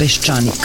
Peščanik.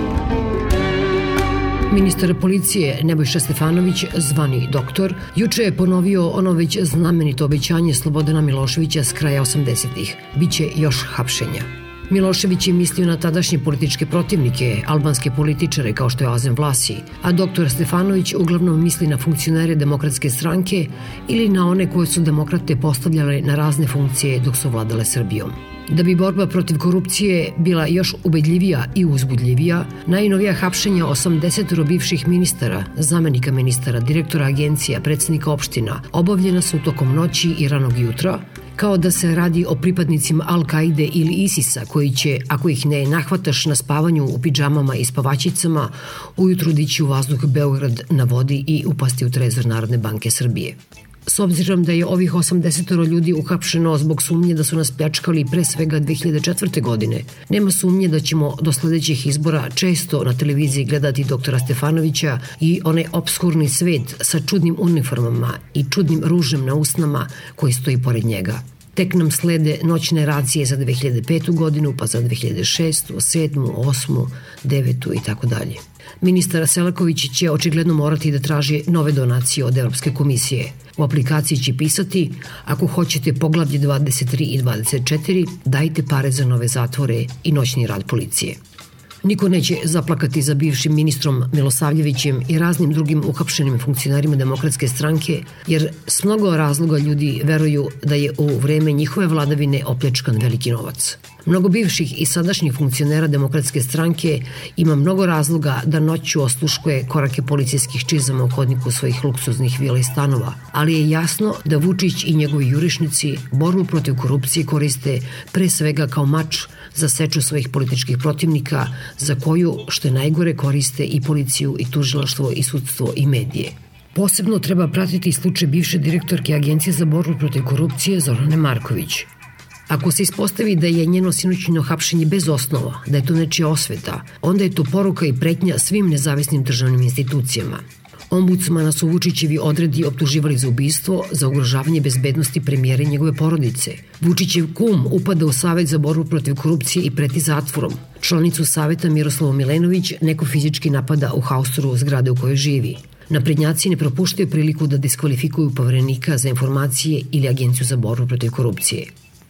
Ministar policije Nebojša Stefanović, zvani doktor, juče je ponovio ono već znamenito obećanje Slobodana Miloševića s kraja 80-ih. Biće još hapšenja. Milošević je mislio na tadašnje političke protivnike, albanske političare kao što je Azem Vlasi, a doktor Stefanović uglavnom misli na funkcionere demokratske stranke ili na one koje su demokrate postavljale na razne funkcije dok su vladale Srbijom. Da bi borba protiv korupcije bila još ubedljivija i uzbudljivija, najnovija hapšenja 80 bivših ministara, zamenika ministara, direktora agencija, predsednika opština, obavljena su tokom noći i ranog jutra, kao da se radi o pripadnicima Al-Kaide ili ISIS-a koji će, ako ih ne nahvataš na spavanju u pidžamama i spavačicama, ujutru dići u vazduh Beograd na vodi i upasti u trezor Narodne banke Srbije. S obzirom da je ovih 80 ljudi uhapšeno zbog sumnje da su nas pljačkali pre svega 2004. godine, nema sumnje da ćemo do sledećih izbora često na televiziji gledati doktora Stefanovića i onaj obskurni svet sa čudnim uniformama i čudnim ružem na usnama koji stoji pored njega. Tek nam slede noćne racije za 2005. godinu, pa za 2006. 7. 8. 9. i tako dalje. Ministar Selaković će očigledno morati da traži nove donacije od Evropske komisije. U aplikaciji će pisati, ako hoćete poglavlje 23 i 24, dajte pare za nove zatvore i noćni rad policije. Niko neće zaplakati za bivšim ministrom Milosavljevićem i raznim drugim uhapšenim funkcionarima demokratske stranke, jer s mnogo razloga ljudi veruju da je u vreme njihove vladavine opljačkan veliki novac. Mnogo bivših i sadašnjih funkcionera demokratske stranke ima mnogo razloga da noću osluškuje korake policijskih čizama u hodniku svojih luksuznih vila i stanova, ali je jasno da Vučić i njegovi jurišnici borbu protiv korupcije koriste pre svega kao mač za seču svojih političkih protivnika, za koju, što je najgore, koriste i policiju i tužilaštvo i sudstvo i medije. Posebno treba pratiti slučaj bivše direktorke Agencije za borbu protiv korupcije Zorane Marković. Ako se ispostavi da je njeno sinoćno hapšenje bez osnova, da je to nečija osveta, onda je to poruka i pretnja svim nezavisnim državnim institucijama. Ombudsmana su Vučićevi odredi optuživali za ubistvo, za ugrožavanje bezbednosti premijera i njegove porodice. Vučićev kum upada u Savet za borbu protiv korupcije i preti zatvorom. Članicu Saveta Miroslava Milenović neko fizički napada u haustoru zgrade u kojoj živi. Naprednjaci ne propuštaju priliku da diskvalifikuju poverenika za informacije ili agenciju za borbu protiv korupcije.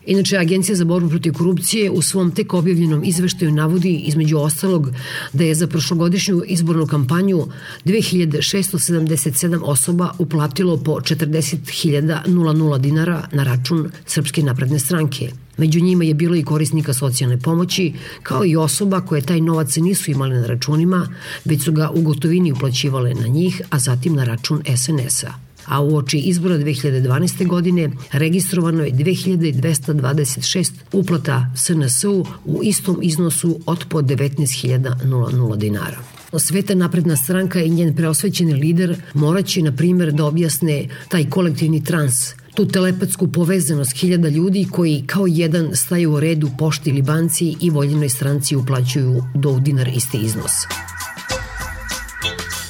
Inače, Agencija za borbu protiv korupcije u svom tek objavljenom izveštaju navodi između ostalog da je za prošlogodišnju izbornu kampanju 2677 osoba uplatilo po 40.000 dinara na račun Srpske napredne stranke. Među njima je bilo i korisnika socijalne pomoći, kao i osoba koje taj novac nisu imale na računima, već su ga u gotovini uplaćivale na njih, a zatim na račun SNS-a a oči izbora 2012. godine registrovano je 2226 uplata SNS-u u istom iznosu od po 19.000 dinara. Sveta napredna stranka i njen preosvećeni lider moraće, na primjer, da objasne taj kolektivni trans, tu telepatsku povezanost hiljada ljudi koji kao jedan staju u redu pošti ili banci i voljenoj stranci uplaćuju do dinar isti iznos.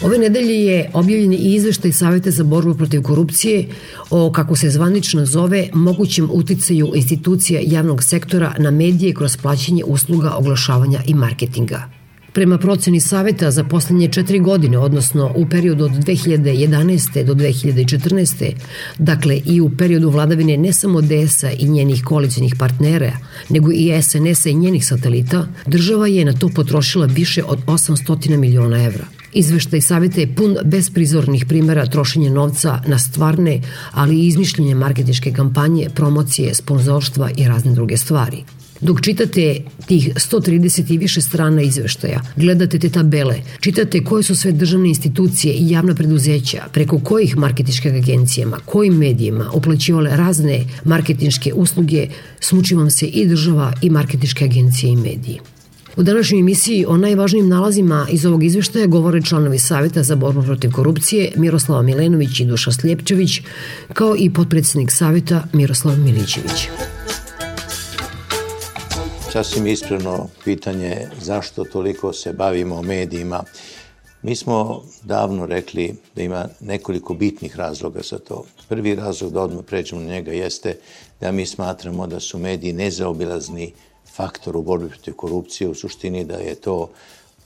Ove nedelje je objavljen i izveštaj Saveta za borbu protiv korupcije o, kako se zvanično zove, mogućem uticaju institucija javnog sektora na medije kroz plaćanje usluga oglašavanja i marketinga. Prema proceni saveta za poslednje četiri godine, odnosno u periodu od 2011. do 2014. Dakle i u periodu vladavine ne samo DS-a i njenih koalicijnih partnera, nego i SNS-a i njenih satelita, država je na to potrošila više od 800 miliona evra. Izveštaj saveta je pun besprizornih primera trošenja novca na stvarne, ali i izmišljenje marketičke kampanje, promocije, sponzorstva i razne druge stvari. Dok čitate tih 130 i više strana izveštaja, gledate te tabele, čitate koje su sve državne institucije i javna preduzeća, preko kojih marketičkih agencijama, kojim medijima uplaćivale razne marketinške usluge, smuči vam se i država i marketičke agencije i mediji. U današnjoj emisiji o najvažnijim nalazima iz ovog izveštaja govore članovi Saveta za borbu protiv korupcije Miroslava Milenović i Duša Sljepčević, kao i potpredsednik Saveta Miroslav Milićević. Sasvim ispravno pitanje zašto toliko se bavimo medijima. Mi smo davno rekli da ima nekoliko bitnih razloga za to. Prvi razlog da odmah pređemo na njega jeste da mi smatramo da su mediji nezaobilazni faktor u borbi protiv korupcije, u suštini da je to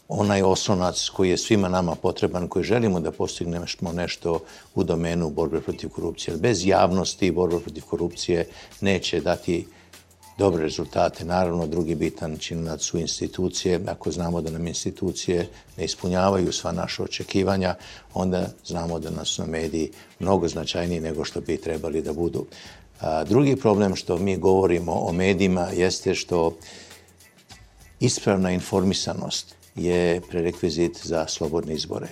onaj oslonac koji je svima nama potreban, koji želimo da postignemo nešto u domenu borbe protiv korupcije. Bez javnosti borba protiv korupcije neće dati dobre rezultate. Naravno, drugi bitan činac su institucije. Ako znamo da nam institucije ne ispunjavaju sva naša očekivanja, onda znamo da nas na mediji mnogo značajniji nego što bi trebali da budu. Drugi problem što mi govorimo o medijima jeste što ispravna informisanost je prerekvizit za slobodne izbore.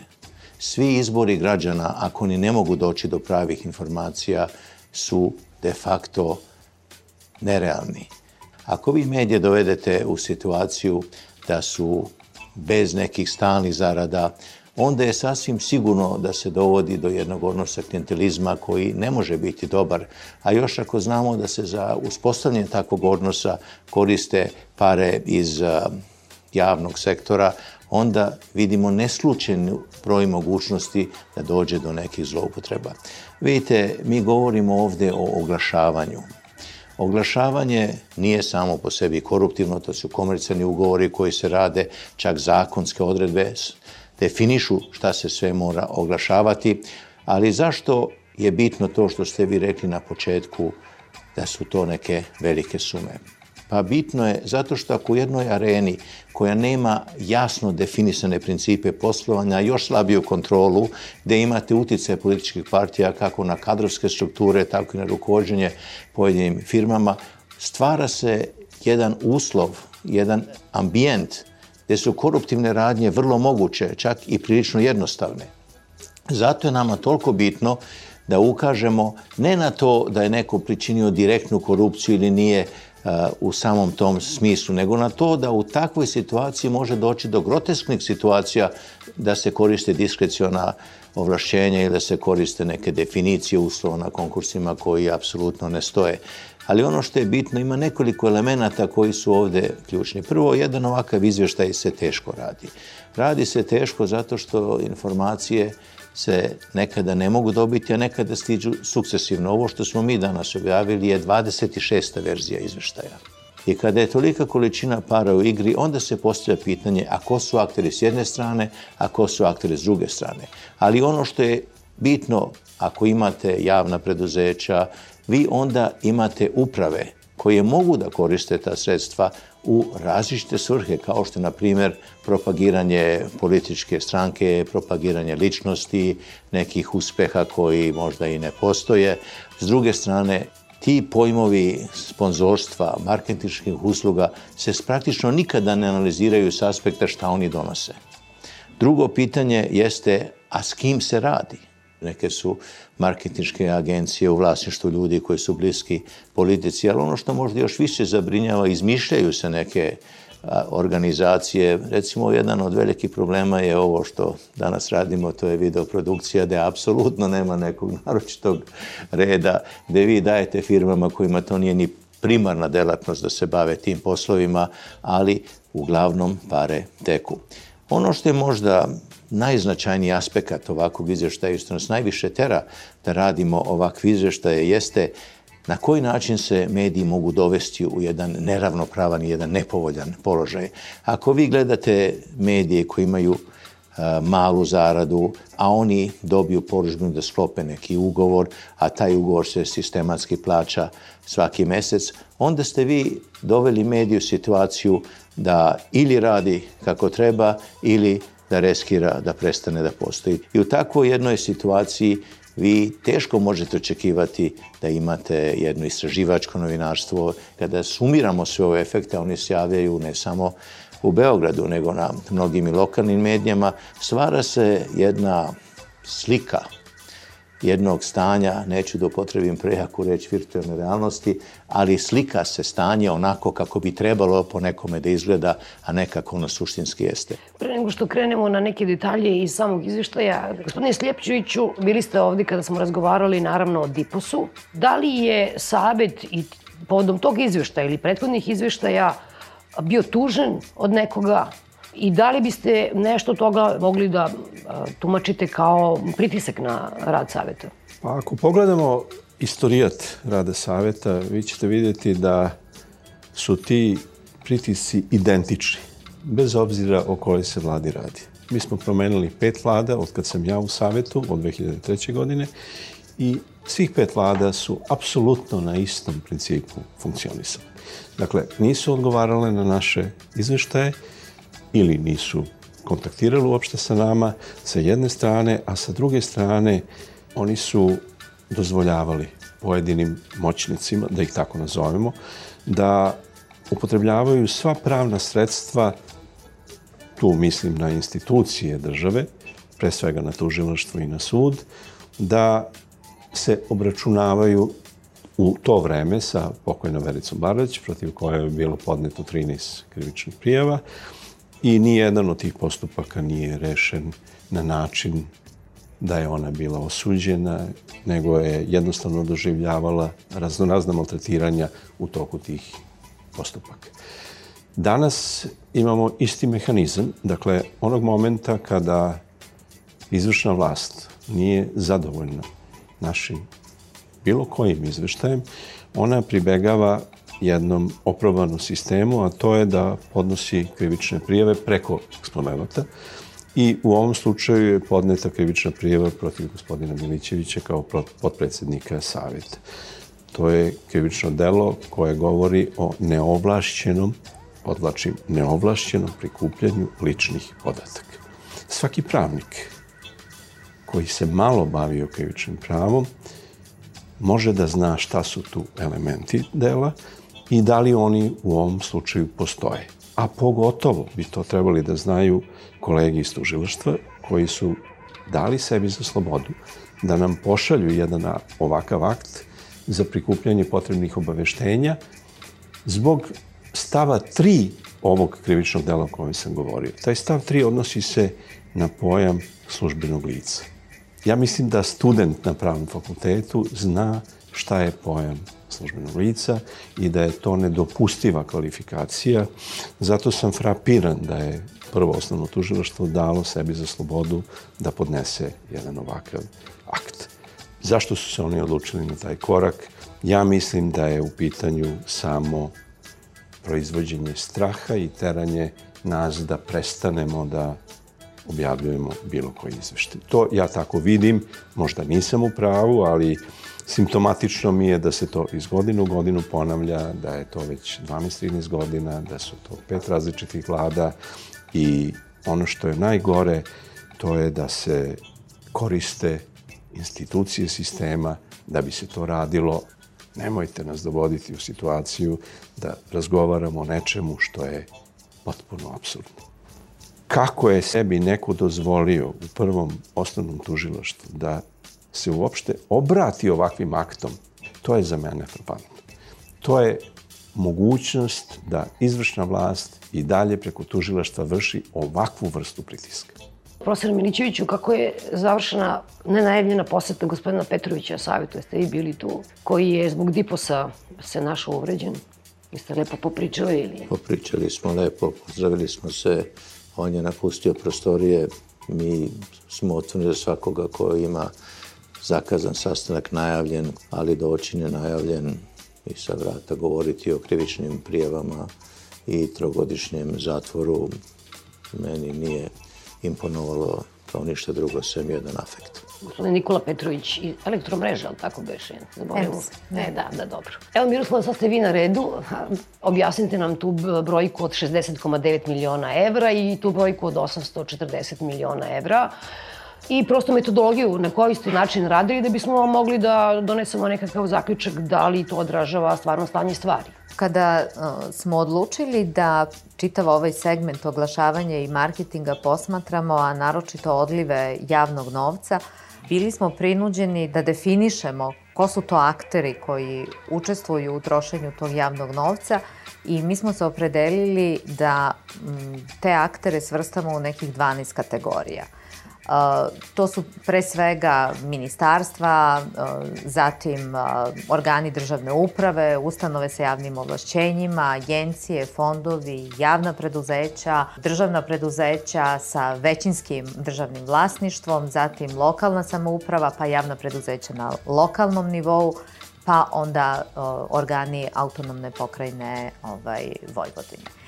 Svi izbori građana, ako ni ne mogu doći do pravih informacija, su de facto nerealni. Ako vi medije dovedete u situaciju da su bez nekih stalnih zarada, onda je sasvim sigurno da se dovodi do jednog odnosa klientelizma koji ne može biti dobar, a još ako znamo da se za uspostavljanje takvog odnosa koriste pare iz javnog sektora, onda vidimo neslučen broj mogućnosti da dođe do nekih zloupotreba. Vidite, mi govorimo ovde o oglašavanju. Oglašavanje nije samo po sebi koruptivno, to su komercijalni ugovori koji se rade, čak zakonske odredbe definišu šta se sve mora oglašavati, ali zašto je bitno to što ste vi rekli na početku da su to neke velike sume? Pa bitno je zato što ako u jednoj areni koja nema jasno definisane principe poslovanja, još slabiju kontrolu, gde imate utice političkih partija kako na kadrovske strukture, tako i na rukovodženje pojedinim firmama, stvara se jedan uslov, jedan ambijent gde su koruptivne radnje vrlo moguće, čak i prilično jednostavne. Zato je nama toliko bitno da ukažemo ne na to da je neko pričinio direktnu korupciju ili nije u samom tom smislu, nego na to da u takvoj situaciji može doći do grotesknih situacija da se koriste diskreciona ovlašćenja ili da se koriste neke definicije uslova na konkursima koji apsolutno ne stoje. Ali ono što je bitno, ima nekoliko elemenata koji su ovde ključni. Prvo, jedan ovakav izvještaj se teško radi. Radi se teško zato što informacije se nekada ne mogu dobiti, a nekada stiđu sukcesivno. Ovo što smo mi danas objavili je 26. verzija izveštaja. I kada je tolika količina para u igri, onda se postavlja pitanje a ko su akteri s jedne strane, a ko su akteri s druge strane. Ali ono što je bitno, ako imate javna preduzeća, vi onda imate uprave koje mogu da koriste ta sredstva u različite svrhe, kao što na primjer, propagiranje političke stranke, propagiranje ličnosti, nekih uspeha koji možda i ne postoje. S druge strane, ti pojmovi sponzorstva, marketinških usluga se praktično nikada ne analiziraju s aspekta šta oni donose. Drugo pitanje jeste, a s kim se radi? Neke su marketinške agencije u vlasništvu ljudi koji su bliski politici, ali ono što možda još više zabrinjava, izmišljaju se neke organizacije. Recimo, jedan od velikih problema je ovo što danas radimo, to je videoprodukcija, gde apsolutno nema nekog naročitog reda, gde vi dajete firmama kojima to nije ni primarna delatnost da se bave tim poslovima, ali uglavnom pare teku. Ono što je možda najznačajniji aspekt ovakvog izveštaja i što nas najviše tera da radimo ovakve izveštaje jeste na koji način se mediji mogu dovesti u jedan neravnopravan i jedan nepovoljan položaj. Ako vi gledate medije koji imaju malu zaradu, a oni dobiju poružbinu da sklope neki ugovor, a taj ugovor se sistematski plaća svaki mesec, onda ste vi doveli mediju situaciju da ili radi kako treba ili da reskira da prestane da postoji. I u takvoj jednoj situaciji vi teško možete očekivati da imate jedno istraživačko novinarstvo. Kada sumiramo sve ove efekte, oni se javljaju ne samo u Beogradu, nego na mnogim i lokalnim medijama, stvara se jedna slika jednog stanja, neću da upotrebim prejaku reč virtualne realnosti, ali slika se stanje onako kako bi trebalo po nekome da izgleda, a ne kako ono suštinski jeste. Pre nego što krenemo na neke detalje iz samog izveštaja, gospodine Sljepćeviću, bili ste ovde kada smo razgovarali naravno o Diposu. Da li je Sabet i povodom tog izveštaja ili prethodnih izveštaja bio tužen od nekoga i da li biste nešto toga mogli da tumačite kao pritisak na rad saveta? Pa ako pogledamo istorijat rada saveta, vi ćete vidjeti da su ti pritisci identični, bez obzira o kojoj se vladi radi. Mi smo promenili pet vlada od kad sam ja u savetu, od 2003. godine, i svih pet vlada su apsolutno na istom principu funkcionisali. Dakle, nisu odgovarale na naše izveštaje ili nisu kontaktirali uopšte sa nama sa jedne strane, a sa druge strane oni su dozvoljavali pojedinim moćnicima, da ih tako nazovemo, da upotrebljavaju sva pravna sredstva, tu mislim na institucije države, pre svega na tužilaštvo i na sud, da se obračunavaju u to vreme sa pokojnom Vericom Barać, protiv koje je bilo podneto 13 krivičnih prijava i nijedan od tih postupaka nije rešen na način da je ona bila osuđena, nego je jednostavno doživljavala raznorazna maltretiranja u toku tih postupaka. Danas imamo isti mehanizam, dakle, onog momenta kada izvršna vlast nije zadovoljna našim bilo kojim izveštajem, ona pribegava jednom oprobanom sistemu, a to je da podnosi krivične prijeve preko eksponenta i u ovom slučaju je podneta krivična prijeva protiv gospodina Milićevića kao potpredsednika Saveta. To je krivično delo koje govori o neovlašćenom, podlačim, neovlašćenom prikupljanju ličnih podataka. Svaki pravnik koji se malo bavio krivičnim pravom može da zna šta su tu elementi dela i da li oni u ovom slučaju postoje. A pogotovo bi to trebali da znaju kolegi iz tužilaštva koji su dali sebi za slobodu da nam pošalju jedan ovakav akt za prikupljanje potrebnih obaveštenja zbog stava 3 ovog krivičnog dela o kojem sam govorio. Taj stav 3 odnosi se na pojam službenog lica. Ja mislim da student na pravnom fakultetu zna šta je pojam službenog lica i da je to nedopustiva kvalifikacija. Zato sam frapiran da je prvo osnovno tužilaštvo dalo sebi za slobodu da podnese jedan ovakav akt. Zašto su se oni odlučili na taj korak? Ja mislim da je u pitanju samo proizvođenje straha i teranje nas da prestanemo da objavljujemo bilo koji izveštaj. To ja tako vidim, možda nisam u pravu, ali simptomatično mi je da se to iz godinu u godinu ponavlja, da je to već 12-13 godina, da su to pet različitih vlada i ono što je najgore, to je da se koriste institucije sistema da bi se to radilo. Nemojte nas dovoditi u situaciju da razgovaramo o nečemu što je potpuno absurdno kako je sebi neko dozvolio u prvom osnovnom tužilaštvu da se uopšte obrati ovakvim aktom, to je za mene frapantno. To je mogućnost da izvršna vlast i dalje preko tužilaštva vrši ovakvu vrstu pritiska. Profesor Milićeviću, kako je završena nenajavljena poseta gospodina Petrovića savjetu, jeste vi bili tu, koji je zbog Diposa se našao uvređen? Jeste lepo popričali ili? Popričali smo lepo, pozdravili smo se, on je napustio prostorije, mi smo otvorili za svakoga ko ima zakazan sastanak najavljen, ali doći nenajavljen i sa vrata govoriti o krivičnim prijavama i trogodišnjem zatvoru meni nije imponovalo kao ništa drugo, sem jedan afekt. Gospodin Nikola Petrović i elektromreža, ali tako beše? Zaboravimo. Ne, da, da, dobro. Evo Miroslava, sad ste vi na redu. Objasnite nam tu brojku od 60,9 miliona evra i tu brojku od 840 miliona evra i prosto metodologiju na koji ste način radili da bismo mogli da donesemo nekakav zaključak da li to odražava stvarno stanje stvari. Kada uh, smo odlučili da čitav ovaj segment oglašavanja i marketinga posmatramo, a naročito odlive javnog novca, bili smo prinuđeni da definišemo ko su to akteri koji učestvuju u trošenju tog javnog novca i mi smo se opredelili da m, te aktere svrstamo u nekih 12 kategorija – To su pre svega ministarstva, zatim organi državne uprave, ustanove sa javnim ovlašćenjima, agencije, fondovi, javna preduzeća, državna preduzeća sa većinskim državnim vlasništvom, zatim lokalna samouprava, pa javna preduzeća na lokalnom nivou, pa onda organi autonomne pokrajine ovaj, Vojvodine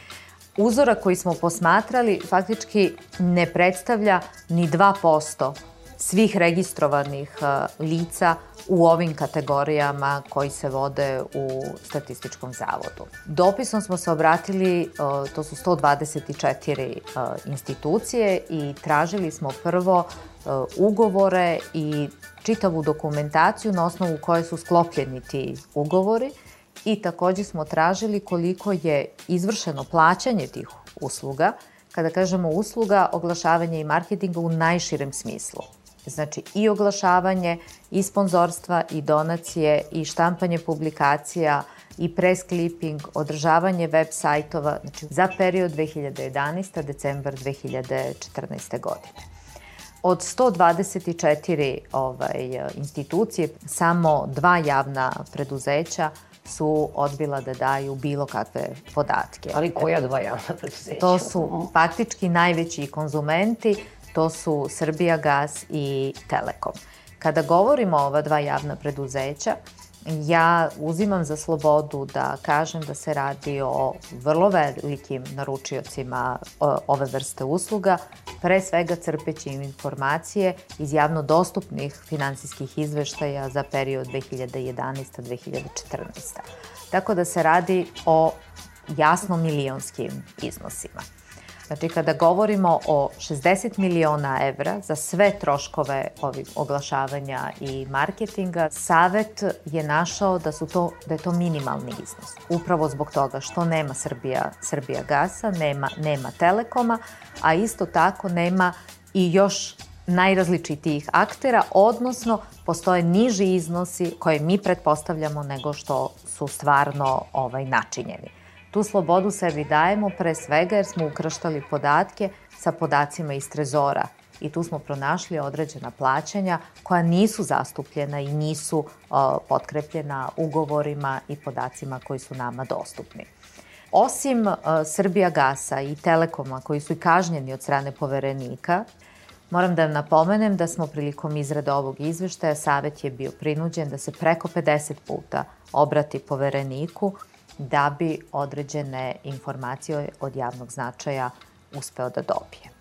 uzora koji smo posmatrali faktički ne predstavlja ni 2% svih registrovanih lica u ovim kategorijama koji se vode u Statističkom zavodu. Dopisom smo se obratili, to su 124 institucije i tražili smo prvo ugovore i čitavu dokumentaciju na osnovu koje su sklopljeni ti ugovori – i takođe smo tražili koliko je izvršeno plaćanje tih usluga, kada kažemo usluga, oglašavanje i marketinga u najširem smislu. Znači i oglašavanje, i sponzorstva, i donacije, i štampanje publikacija, i press clipping, održavanje web sajtova, znači za period 2011. decembar 2014. godine. Od 124 ovaj, institucije, samo dva javna preduzeća su odbila da daju bilo kakve podatke. Ali koja dva javna preduzeća? To su faktički najveći konzumenti, to su Srbija Gas i Telekom. Kada govorimo o ova dva javna preduzeća, ja uzimam za slobodu da kažem da se radi o vrlo velikim naručiocima ove vrste usluga, pre svega crpeći informacije iz javno dostupnih finansijskih izveštaja za period 2011-2014. Tako da se radi o jasno milionskim iznosima. Znači, kada govorimo o 60 miliona evra za sve troškove ovih oglašavanja i marketinga, Savet je našao da, su to, da je to minimalni iznos. Upravo zbog toga što nema Srbija, Srbija gasa, nema, nema Telekoma, a isto tako nema i još najrazličitijih aktera, odnosno postoje niži iznosi koje mi pretpostavljamo nego što su stvarno ovaj, načinjeni. Tu slobodu sebi dajemo pre svega jer smo ukrštali podatke sa podacima iz trezora i tu smo pronašli određena plaćanja koja nisu zastupljena i nisu o, potkrepljena ugovorima i podacima koji su nama dostupni. Osim o, Srbija Gasa i Telekoma koji su i kažnjeni od strane poverenika, Moram da napomenem da smo prilikom izrade ovog izveštaja Savet je bio prinuđen da se preko 50 puta obrati povereniku da bi određene informacije od javnog značaja uspeo da dobije.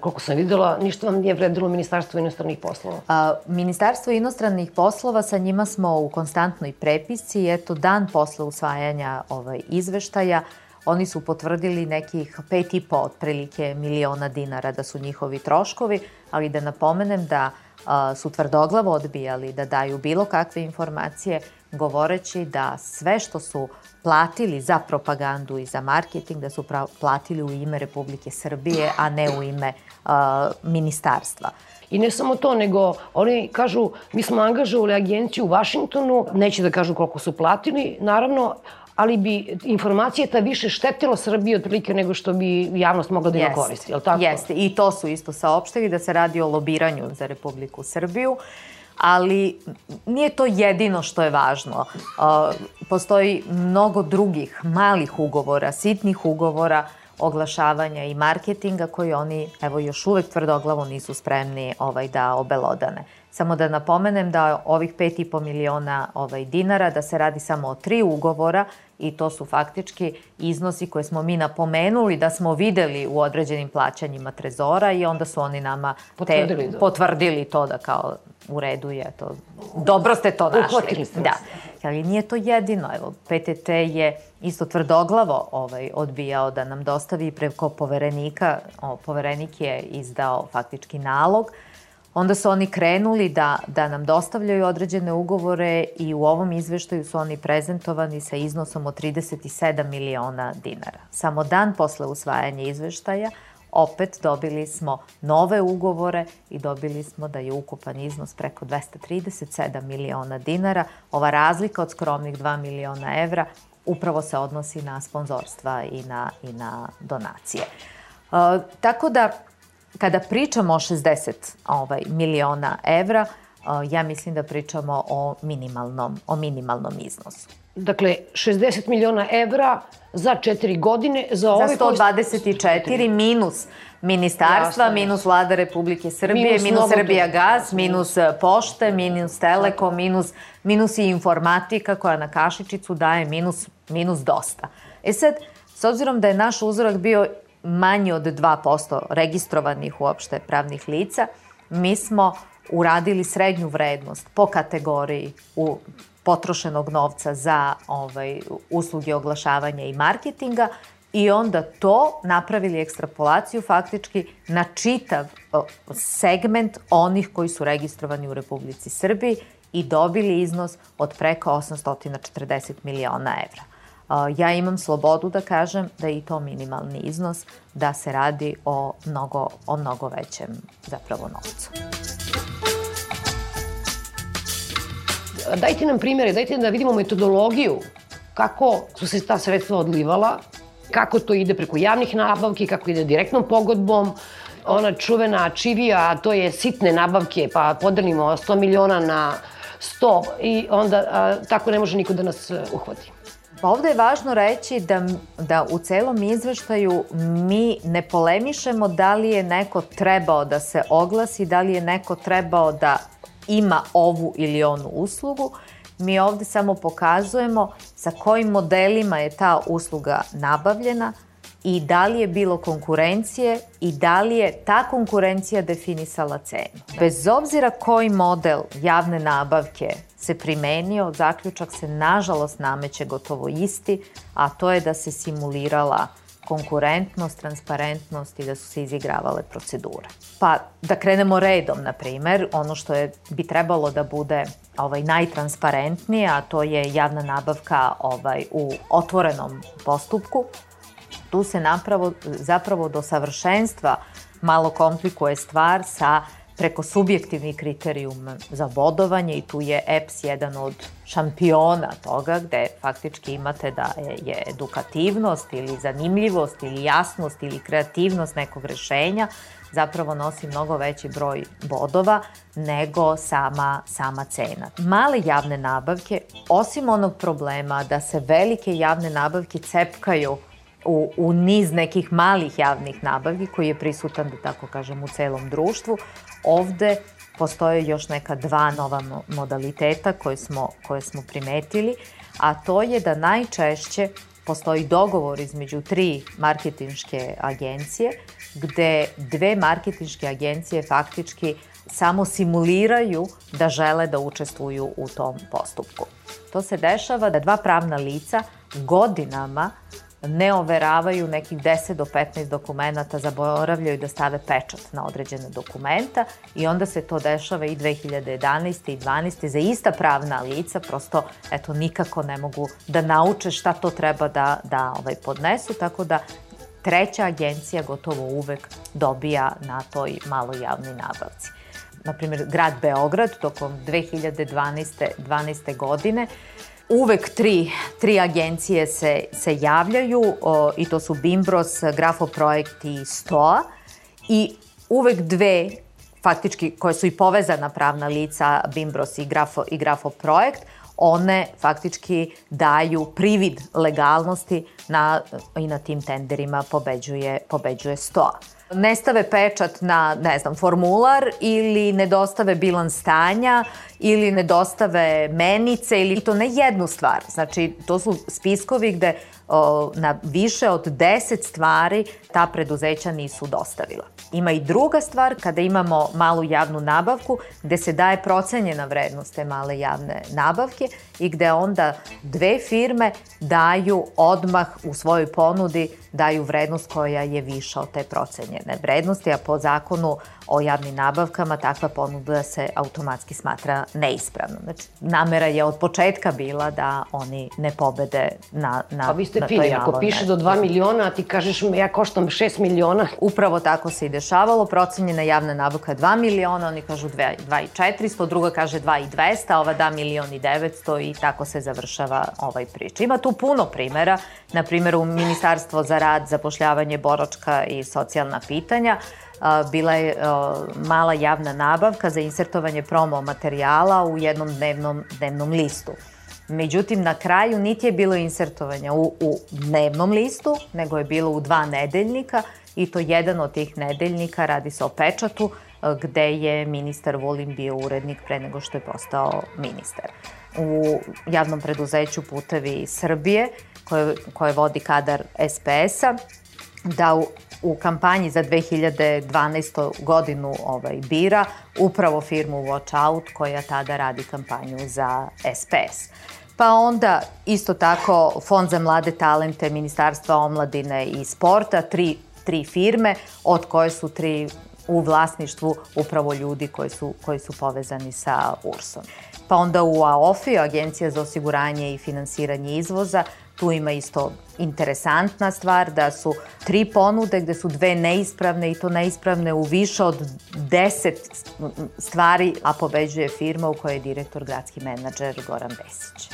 Koliko sam videla, ništa vam nije vredilo Ministarstvo inostranih poslova? A, Ministarstvo inostranih poslova, sa njima smo u konstantnoj prepisci i eto, dan posle usvajanja ovaj, izveštaja, oni su potvrdili nekih pet i po otprilike miliona dinara da su njihovi troškovi, ali da napomenem da a, su tvrdoglavo odbijali da daju bilo kakve informacije, govoreći da sve što su platili za propagandu i za marketing, da su platili u ime Republike Srbije, a ne u ime uh, ministarstva. I ne samo to, nego oni kažu, mi smo angažovali agenciju u Vašingtonu, neće da kažu koliko su platili, naravno, ali bi informacija ta više štetila Srbiji otprilike nego što bi javnost mogla da ima koristi, je li tako? Jeste, i to su isto saopštili da se radi o lobiranju za Republiku Srbiju. Uh, ali nije to jedino što je važno. Postoji mnogo drugih malih ugovora, sitnih ugovora oglašavanja i marketinga koji oni evo još uvek tvrdoglavo nisu spremni ovaj da obelodane. Samo da napomenem da ovih 5,5 miliona ovaj, dinara, da se radi samo o tri ugovora i to su faktički iznosi koje smo mi napomenuli da smo videli u određenim plaćanjima trezora i onda su oni nama potvrdili, te, potvrdili to da kao u redu je to. Dobro ste to našli. Uhvatili ste da. Ali nije to jedino. Evo, PTT je isto tvrdoglavo ovaj, odbijao da nam dostavi preko poverenika. O, poverenik je izdao faktički nalog Onda su oni krenuli da, da nam dostavljaju određene ugovore i u ovom izveštaju su oni prezentovani sa iznosom od 37 miliona dinara. Samo dan posle usvajanja izveštaja opet dobili smo nove ugovore i dobili smo da je ukupan iznos preko 237 miliona dinara. Ova razlika od skromnih 2 miliona evra upravo se odnosi na sponzorstva i na, i na donacije. Uh, tako da kada pričamo o 60 ovaj, miliona evra, ja mislim da pričamo o minimalnom, o minimalnom iznosu. Dakle, 60 miliona evra za četiri godine za ove... Za 124 minus ministarstva, Jasno. minus vlada Republike Srbije, minus, minus Srbija Gas, minus e, pošte, minus Telekom, minus, minus i informatika koja na kašičicu daje minus, minus dosta. E sad, s obzirom da je naš uzorak bio manji od 2% registrovanih uopšte pravnih lica, mi smo uradili srednju vrednost po kategoriji u potrošenog novca za ovaj, usluge oglašavanja i marketinga i onda to napravili ekstrapolaciju faktički na čitav segment onih koji su registrovani u Republici Srbiji i dobili iznos od preko 840 miliona evra ja imam slobodu da kažem da je i to minimalni iznos, da se radi o mnogo, o mnogo većem zapravo novcu. Dajte nam primere, dajte da vidimo metodologiju kako su se ta sredstva odlivala, kako to ide preko javnih nabavki, kako ide direktnom pogodbom, ona čuvena čivija, to je sitne nabavke, pa podelimo 100 miliona na 100 i onda a, tako ne može niko da nas uhvati. Pa ovde je važno reći da, da u celom izveštaju mi ne polemišemo da li je neko trebao da se oglasi, da li je neko trebao da ima ovu ili onu uslugu. Mi ovde samo pokazujemo sa kojim modelima je ta usluga nabavljena i da li je bilo konkurencije i da li je ta konkurencija definisala cenu. Bez obzira koji model javne nabavke se primenio, zaključak se nažalost nameće gotovo isti, a to je da se simulirala konkurentnost, transparentnost i da su se izigravale procedure. Pa da krenemo redom, na primer, ono što je, bi trebalo da bude ovaj, najtransparentnije, a to je javna nabavka ovaj, u otvorenom postupku. Tu se napravo, zapravo do savršenstva malo komplikuje stvar sa preko subjektivnih kriterijuma za bodovanje i tu je EPS jedan od šampiona toga gde faktički imate da je edukativnost ili zanimljivost ili jasnost ili kreativnost nekog rešenja zapravo nosi mnogo veći broj bodova nego sama, sama cena. Male javne nabavke, osim onog problema da se velike javne nabavke cepkaju u, u niz nekih malih javnih nabavki koji je prisutan, da tako kažem, u celom društvu. Ovde postoje još neka dva nova modaliteta koje smo, koje smo primetili, a to je da najčešće postoji dogovor između tri marketinške agencije, gde dve marketinške agencije faktički samo simuliraju da žele da učestvuju u tom postupku. To se dešava da dva pravna lica godinama ne overavaju nekih 10 do 15 dokumenta, zaboravljaju da stave pečat na određene dokumenta i onda se to dešava i 2011. i 12. za ista pravna lica, prosto eto nikako ne mogu da nauče šta to treba da, da ovaj, podnesu, tako da treća agencija gotovo uvek dobija na toj maloj javnoj nabavci. Naprimjer, grad Beograd tokom 2012. 12. godine uvek tri, tri agencije se, se javljaju o, i to su Bimbros, Grafoprojekt i STOA i uvek dve faktički koje su i povezana pravna lica Bimbros i, Grafo, i Grafoprojekt one faktički daju privid legalnosti na, i na tim tenderima pobeđuje, pobeđuje stoa ne stave pečat na, ne znam, formular ili ne dostave bilans stanja ili ne dostave menice ili to ne jednu stvar. Znači, to su spiskovi gde o, na više od 10 stvari ta preduzeća nisu dostavila. Ima i druga stvar kada imamo malu javnu nabavku gde se daje procenjena vrednost te male javne nabavke i gde onda dve firme daju odmah u svojoj ponudi daju vrednost koja je viša od te procenjene vrednosti, a po zakonu o javnim nabavkama takva ponuda se automatski smatra neispravnom. Znači, namera je od početka bila da oni ne pobede na, na, pa vi ste na pili, ako piše do 2 miliona, a ti kažeš ja koštam 6 miliona. Upravo tako se i dešavalo, procenjena javna nabavka 2 miliona, oni kažu 2, 2 i 400, druga kaže 2 i 200, ova da milion i 900 i tako se završava ovaj priča. Ima tu puno primera, na primjer u Ministarstvo za rad, zapošljavanje, boračka i socijalna pitanja, bila je mala javna nabavka za insertovanje promo materijala u jednom dnevnom, dnevnom listu. Međutim, na kraju niti je bilo insertovanja u, u dnevnom listu, nego je bilo u dva nedeljnika i to jedan od tih nedeljnika radi se o pečatu gde je ministar Vulin bio urednik pre nego što je postao ministar. U javnom preduzeću Putevi Srbije, koje, koje vodi kadar SPS-a, da u, u kampanji za 2012. godinu ovaj, bira upravo firmu Watch Out koja tada radi kampanju za SPS. Pa onda isto tako Fond za mlade talente Ministarstva omladine i sporta, tri, tri firme od koje su tri u vlasništvu upravo ljudi koji su, koji su povezani sa URSom. Pa onda u AOFI, Agencija za osiguranje i finansiranje izvoza, tu ima isto interesantna stvar da su tri ponude gde su dve neispravne i to neispravne u više od deset stvari, a pobeđuje firma u kojoj je direktor gradski menadžer Goran Besić.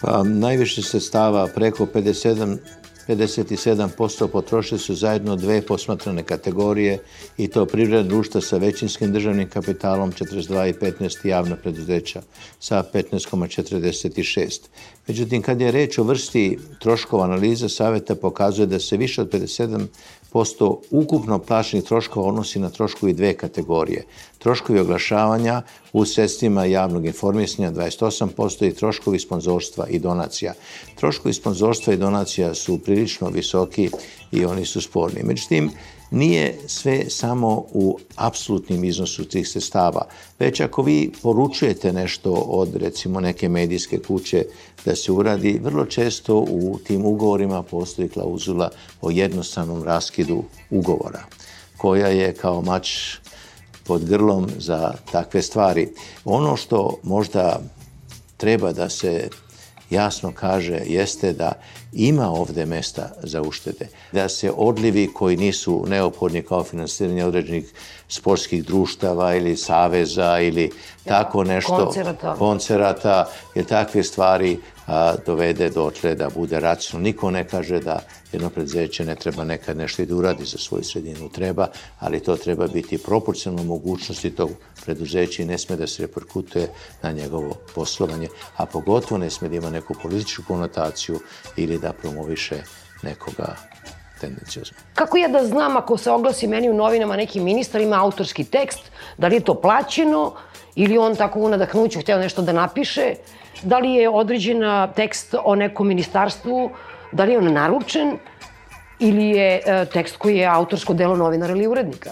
Pa, najviše sredstava, preko 57 57% potrošili su zajedno dve posmatrane kategorije i to privredna društva sa većinskim državnim kapitalom 42 i 15 javna preduzeća sa 15,46. Međutim, kad je reč o vrsti troškova analiza, saveta pokazuje da se više od 57 posto ukupno plaćenih troškova odnosi na troškovi dve kategorije. Troškovi oglašavanja u sredstvima javnog informisanja 28% i troškovi sponzorstva i donacija. Troškovi sponzorstva i donacija su prilično visoki i oni su sporni. Međutim, nije sve samo u apsolutnim iznosu tih sestava, već ako vi poručujete nešto od recimo neke medijske kuće da se uradi, vrlo često u tim ugovorima postoji klauzula o jednostavnom raskidu ugovora, koja je kao mač pod grlom za takve stvari. Ono što možda treba da se jasno kaže jeste da ima ovde mesta za uštede. Da se odlivi koji nisu neophodni kao finansiranje određenih sportskih društava ili saveza ili tako nešto, koncerata, koncerata jer takve stvari a, dovede dotle da bude racionalno. Niko ne kaže da jedno preduzeće ne treba nekad nešto i da uradi za svoju sredinu. Treba, ali to treba biti proporcionalno mogućnosti tog preduzeća i ne sme da se reperkutuje na njegovo poslovanje, a pogotovo ne sme da ima neku političku konotaciju ili da promoviše nekoga tendencijozno. Kako ja da znam ako se oglasi meni u novinama neki ministar ima autorski tekst, da li je to plaćeno ili on tako u nadahnuću hteo nešto da napiše, da li je određen tekst o nekom ministarstvu, da li je on naručen ili je e, tekst koji je autorsko delo novinara ili urednika.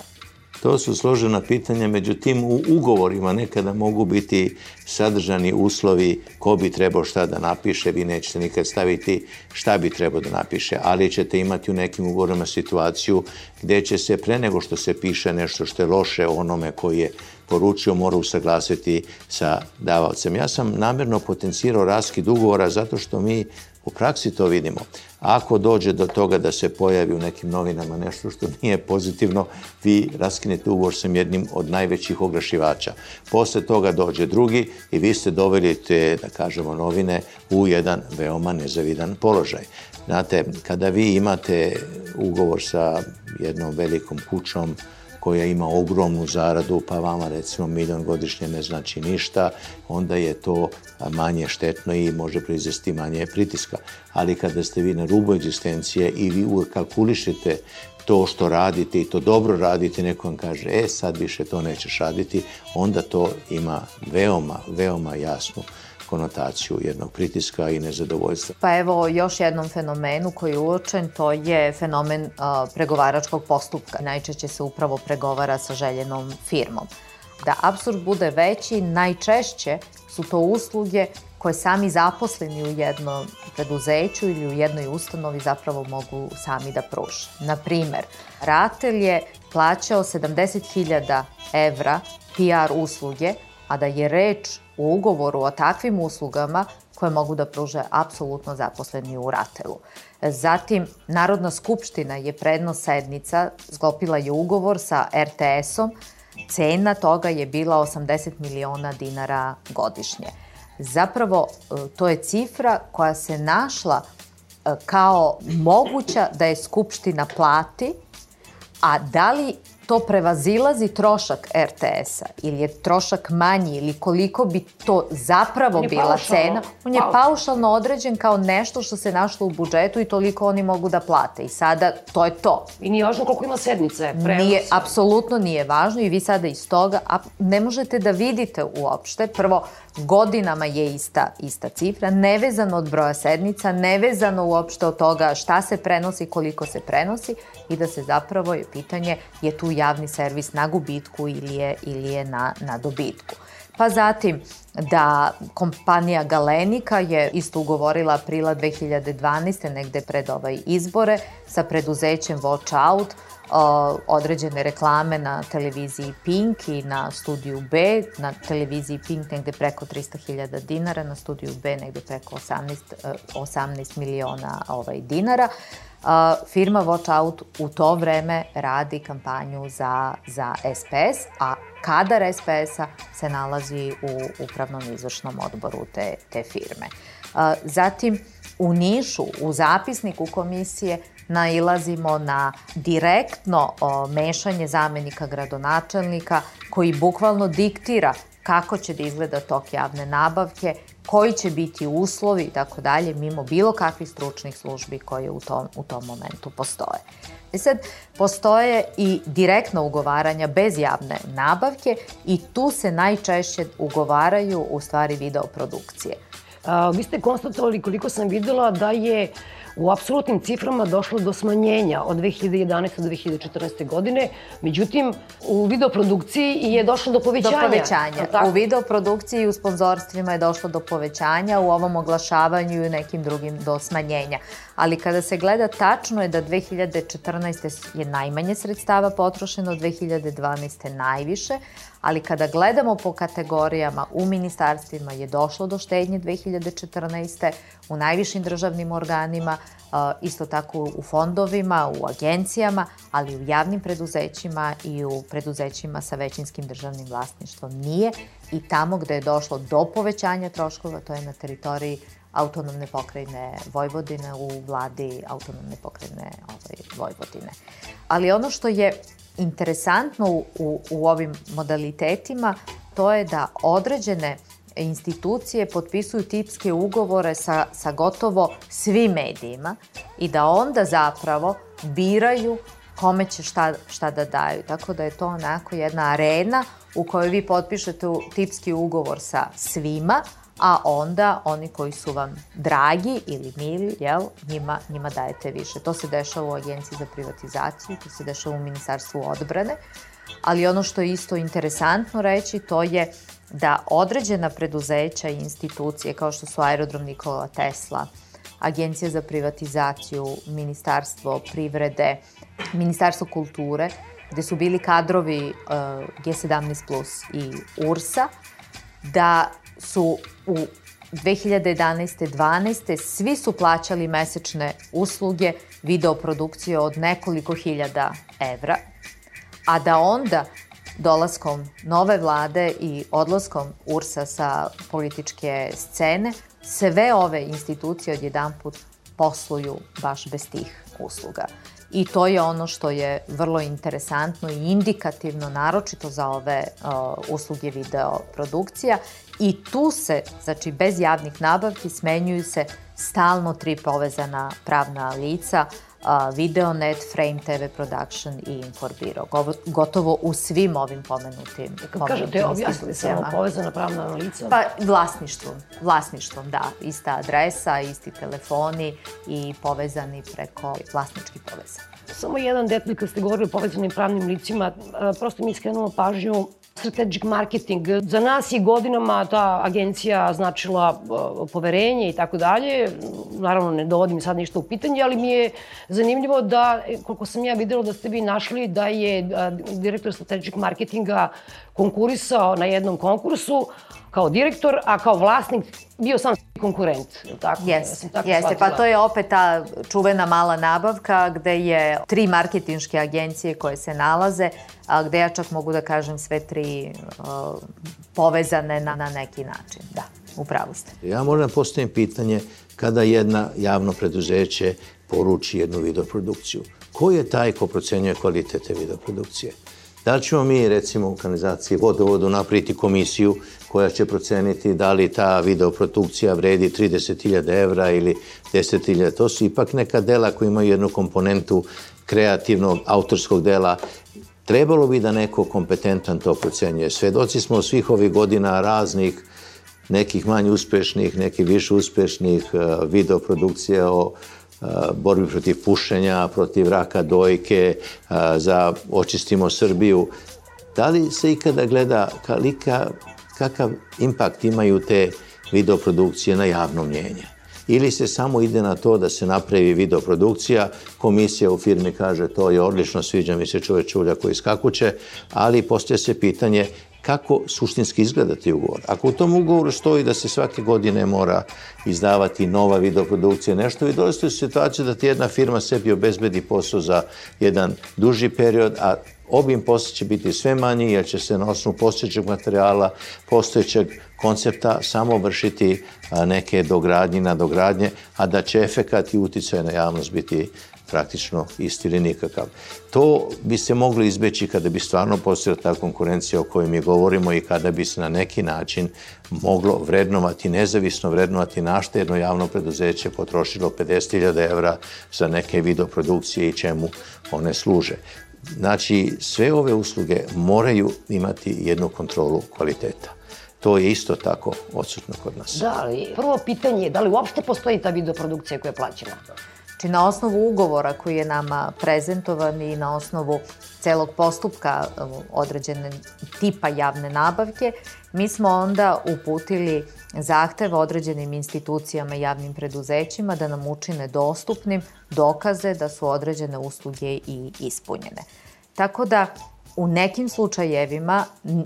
To su složena pitanja, međutim u ugovorima nekada mogu biti sadržani uslovi ko bi trebao šta da napiše, vi nećete nikad staviti šta bi trebao da napiše, ali ćete imati u nekim ugovorima situaciju gde će se pre nego što se piše nešto što je loše onome koji je poručio mora usaglasiti sa davalcem. Ja sam namerno potencirao raskid ugovora zato što mi u praksi to vidimo. Ako dođe do toga da se pojavi u nekim novinama nešto što nije pozitivno, vi raskinete ugovor sa jednim od najvećih oglašivača. Posle toga dođe drugi i vi ste doveli te, da kažemo, novine u jedan veoma nezavidan položaj. Znate, kada vi imate ugovor sa jednom velikom kućom, koja ima ogromnu zaradu, pa vama recimo milion godišnje ne znači ništa, onda je to manje štetno i može proizvesti manje pritiska. Ali kada ste vi na rubu egzistencije i vi uvek kalkulišete to što radite i to dobro radite, neko vam kaže, e, sad više to nećeš raditi, onda to ima veoma, veoma jasnu konotaciju jednog pritiska i nezadovoljstva. Pa evo još jednom fenomenu koji je uočen, to je fenomen uh, pregovaračkog postupka. Najčešće se upravo pregovara sa željenom firmom. Da absurd bude veći, najčešće su to usluge koje sami zaposleni u jednom preduzeću ili u jednoj ustanovi zapravo mogu sami da pruže. Na primer, Ratel je plaćao 70.000 evra PR usluge, a da je reč u ugovoru o takvim uslugama koje mogu da pruže apsolutno zaposleni u Ratelu. Zatim, Narodna skupština je predno sednica, sklopila je ugovor sa RTS-om, cena toga je bila 80 miliona dinara godišnje. Zapravo, e, to je cifra koja se našla e, kao moguća da je Skupština plati, a da li to prevazilazi trošak RTS-a ili je trošak manji ili koliko bi to zapravo bila paušalno. cena, on je paušalno određen kao nešto što se našlo u budžetu i toliko oni mogu da plate. I sada to je to. I nije važno koliko ima sednice, prenosa. Nije, apsolutno nije važno i vi sada iz toga a ne možete da vidite uopšte. Prvo, godinama je ista, ista cifra, nevezano od broja sednica, nevezano uopšte od toga šta se prenosi, koliko se prenosi i da se zapravo je pitanje je tu javni servis na gubitku ili je, ili je na, na dobitku. Pa zatim da kompanija Galenika je isto ugovorila aprila 2012. negde pred ovaj izbore sa preduzećem Watch Out određene reklame na televiziji Pink i na studiju B, na televiziji Pink negde preko 300.000 dinara, na studiju B negde preko 18, 18 miliona ovaj, dinara. Uh, firma Watch Out u to vreme radi kampanju za, za SPS, a kadar SPS-a se nalazi u upravnom izvršnom odboru te, te firme. Uh, zatim, u Nišu, u zapisniku komisije, nailazimo na direktno mešanje zamenika gradonačelnika koji bukvalno diktira kako će da izgleda tok javne nabavke, koji će biti uslovi i tako dalje, mimo bilo kakvih stručnih službi koje u tom, u tom momentu postoje. I sad, postoje i direktno ugovaranja bez javne nabavke i tu se najčešće ugovaraju u stvari videoprodukcije. A, vi ste konstatovali koliko sam videla da je u apsolutnim ciframa došlo do smanjenja od 2011. do 2014. godine, međutim u videoprodukciji je došlo do povećanja. Do povećanja. U videoprodukciji i u sponzorstvima je došlo do povećanja, u ovom oglašavanju i nekim drugim do smanjenja. Ali kada se gleda tačno je da 2014. je najmanje sredstava potrošeno, 2012. najviše, ali kada gledamo po kategorijama u ministarstvima je došlo do štednje 2014. u najvišim državnim organima, isto tako u fondovima, u agencijama, ali u javnim preduzećima i u preduzećima sa većinskim državnim vlasništvom nije i tamo gde je došlo do povećanja troškova, to je na teritoriji autonomne pokrajine Vojvodine u vladi autonomne pokrajine ovaj, Vojvodine. Ali ono što je interesantno u, u, ovim modalitetima, to je da određene institucije potpisuju tipske ugovore sa, sa gotovo svim medijima i da onda zapravo biraju kome će šta, šta da daju. Tako da je to onako jedna arena u kojoj vi potpišete tipski ugovor sa svima, a onda oni koji su vam dragi ili mili, jel, njima, njima dajete više. To se dešava u Agenciji za privatizaciju, to se dešava u Ministarstvu odbrane, ali ono što je isto interesantno reći, to je da određena preduzeća i institucije kao što su Aerodrom Nikola Tesla, Agencija za privatizaciju, Ministarstvo privrede, Ministarstvo kulture, gde su bili kadrovi uh, G17 Plus i URSA, da su u 2011. 12. svi su plaćali mesečne usluge videoprodukcije od nekoliko hiljada evra, a da onda dolaskom nove vlade i odlaskom URSA sa političke scene, sve ove institucije odjedan put posluju baš bez tih usluga. i to je ono što je vrlo interesantno i indikativno, naročito za ove uh, usluge video produkcija i tu se, znači bez javnih nabavki, smenjuju se stalno tri povezana pravna lica, uh, Videonet, Frame TV Production i Inforbiro. Gotovo u svim ovim pomenutim Kad kažete, objasnite samo povezana pravna lica? Pa vlasništvom, vlasništvom, da. Ista adresa, isti telefoni i povezani preko vlasnički povezani. Samo jedan detalj kad ste govorili o povezanim pravnim licima, prosto mi skrenulo pažnju strategic marketing. Za nas je godinama ta agencija značila poverenje i tako dalje. Naravno, ne dovodim sad ništa u pitanje, ali mi je zanimljivo da, koliko sam ja videla da ste vi našli da je direktor strategic marketinga konkurisao na jednom konkursu, kao direktor, a kao vlasnik bio sam konkurent, tako? Jeste, ja jeste. Pa to je opet ta čuvena mala nabavka gde je tri marketinške agencije koje se nalaze, a gde ja čak mogu da kažem sve tri uh, povezane na, na neki način. Da, upravo ste. Ja moram da postavim pitanje kada jedna javno preduzeće poruči jednu videoprodukciju. Ko je taj ko procenjuje kvalitete videoprodukcije? Da li ćemo mi, recimo, u kanalizaciji vodovodu napriti komisiju koja će proceniti da li ta videoprodukcija vredi 30.000 evra ili 10.000. To su ipak neka dela koja imaju jednu komponentu kreativnog, autorskog dela. Trebalo bi da neko kompetentan to procenjuje. Svedoci smo svih ovih godina raznih nekih manje uspešnih, nekih više uspešnih uh, videoprodukcija o borbi protiv pušenja, protiv raka dojke, za očistimo Srbiju. Da li se ikada gleda kalika, kakav impakt imaju te videoprodukcije na javno mnjenje? Ili se samo ide na to da se napravi videoprodukcija, komisija u firmi kaže to je odlično, sviđa mi se čovek čulja koji skakuće, ali postoje se pitanje kako suštinski izgleda ti ugovor. Ako u tom ugovoru stoji da se svake godine mora izdavati nova videoprodukcija, nešto, vi dolazite u situaciju da ti jedna firma sebi obezbedi posao za jedan duži period, a obim posla će biti sve manji jer će se na osnovu postojećeg materijala, postojećeg koncepta samo vršiti neke dogradnje na dogradnje, a da će efekat i uticaj na javnost biti praktično isti ili nikakav. To bi se moglo izbeći kada bi stvarno postojala ta konkurencija o kojoj mi govorimo i kada bi se na neki način moglo vrednovati, nezavisno vrednovati našta jedno javno preduzeće potrošilo 50.000 evra za neke videoprodukcije i čemu one služe. Znači, sve ove usluge moraju imati jednu kontrolu kvaliteta. To je isto tako odsutno kod nas. Da, ali prvo pitanje je da li uopšte postoji ta videoprodukcija koja je plaćena? Znači na osnovu ugovora koji je nama prezentovan i na osnovu celog postupka određene tipa javne nabavke, mi smo onda uputili zahtev određenim institucijama i javnim preduzećima da nam učine dostupnim dokaze da su određene usluge i ispunjene. Tako da u nekim slučajevima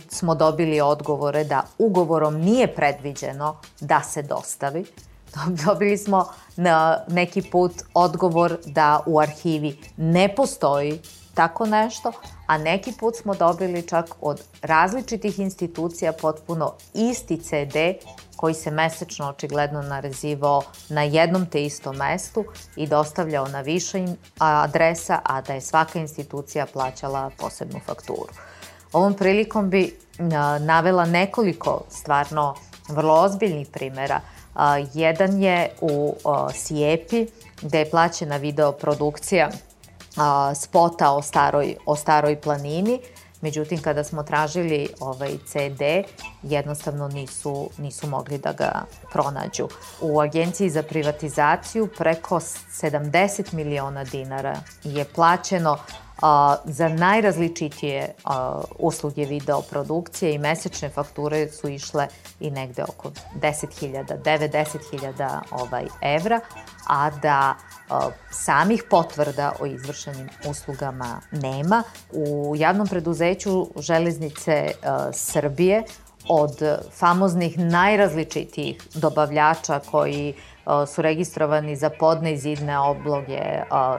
smo dobili odgovore da ugovorom nije predviđeno da se dostavi, dobili smo na neki put odgovor da u arhivi ne postoji tako nešto, a neki put smo dobili čak od različitih institucija potpuno isti CD koji se mesečno očigledno narezivao na jednom te istom mestu i dostavljao na više adresa, a da je svaka institucija plaćala posebnu fakturu. Ovom prilikom bi navela nekoliko stvarno vrlo ozbiljnih primera jedan je u Sijepi, gde je plaćena videoprodukcija spota o staroj, o staroj planini, Međutim, kada smo tražili ovaj CD, jednostavno nisu, nisu mogli da ga pronađu. U Agenciji za privatizaciju preko 70 miliona dinara je plaćeno a, za najrazličitije usluge videoprodukcije i mesečne fakture su išle i negde oko 10.000, 9-10.000 ovaj, evra, a da samih potvrda o izvršenim uslugama nema. U javnom preduzeću Železnice Srbije od famoznih najrazličitijih dobavljača koji su registrovani za podne i zidne obloge,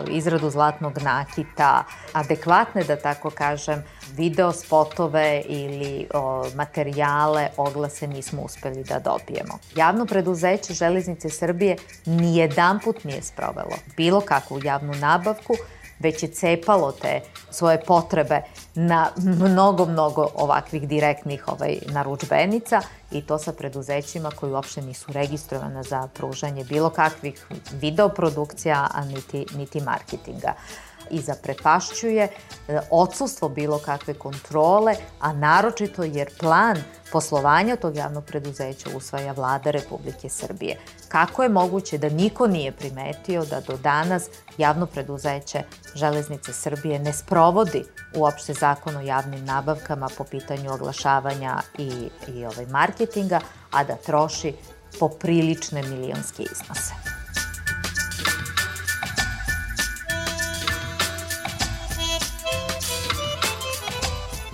izradu zlatnog nakita, adekvatne, da tako kažem, video spotove ili materijale, oglase nismo uspeli da dobijemo. Javno preduzeće Železnice Srbije nijedan put nije sprovelo bilo kakvu javnu nabavku već je cepalo te svoje potrebe na mnogo, mnogo ovakvih direktnih ovaj, naručbenica i to sa preduzećima koji uopšte nisu registrovane za pružanje bilo kakvih videoprodukcija, a niti, niti marketinga i zaprepašćuje e, odsustvo bilo kakve kontrole, a naročito jer plan poslovanja tog javnog preduzeća usvaja vlada Republike Srbije. Kako je moguće da niko nije primetio da do danas javno preduzeće Železnice Srbije ne sprovodi uopšte zakon o javnim nabavkama po pitanju oglašavanja i, i ovaj marketinga, a da troši poprilične milionske iznose?